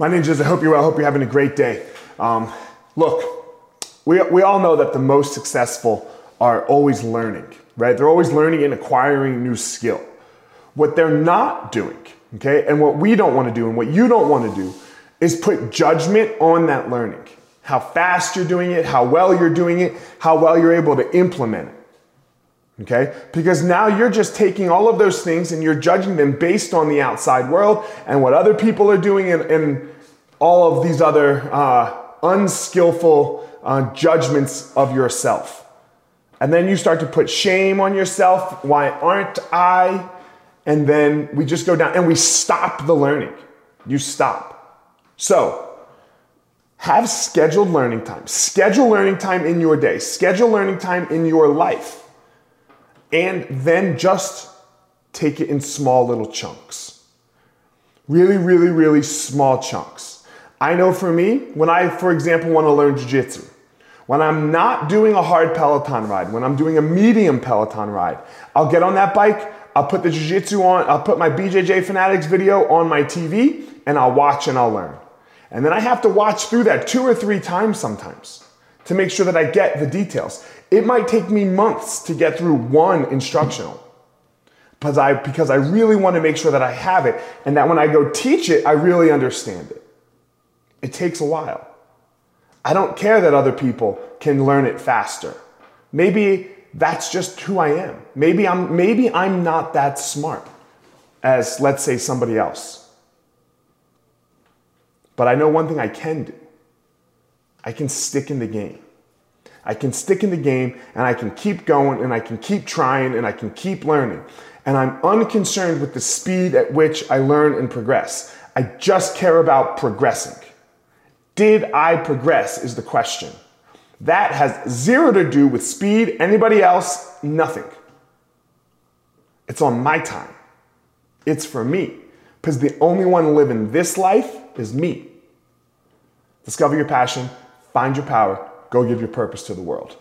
My ninjas, I hope you're well. I hope you're having a great day. Um, look, we, we all know that the most successful are always learning, right? They're always learning and acquiring new skill. What they're not doing, okay, and what we don't want to do and what you don't want to do is put judgment on that learning. How fast you're doing it, how well you're doing it, how well you're able to implement it. Okay? Because now you're just taking all of those things and you're judging them based on the outside world and what other people are doing and, and all of these other uh, unskillful uh, judgments of yourself. And then you start to put shame on yourself. Why aren't I? And then we just go down and we stop the learning. You stop. So, have scheduled learning time. Schedule learning time in your day. Schedule learning time in your life and then just take it in small little chunks. Really, really, really small chunks. I know for me, when I, for example, want to learn jujitsu, when I'm not doing a hard Peloton ride, when I'm doing a medium Peloton ride, I'll get on that bike, I'll put the jujitsu on, I'll put my BJJ Fanatics video on my TV, and I'll watch and I'll learn. And then I have to watch through that two or three times sometimes to make sure that I get the details. It might take me months to get through one instructional because I, because I really want to make sure that I have it and that when I go teach it, I really understand it. It takes a while. I don't care that other people can learn it faster. Maybe that's just who I am. Maybe I'm, maybe I'm not that smart as, let's say, somebody else. But I know one thing I can do I can stick in the game. I can stick in the game and I can keep going and I can keep trying and I can keep learning. And I'm unconcerned with the speed at which I learn and progress. I just care about progressing. Did I progress is the question. That has zero to do with speed. Anybody else, nothing. It's on my time. It's for me. Because the only one living this life is me. Discover your passion, find your power, go give your purpose to the world.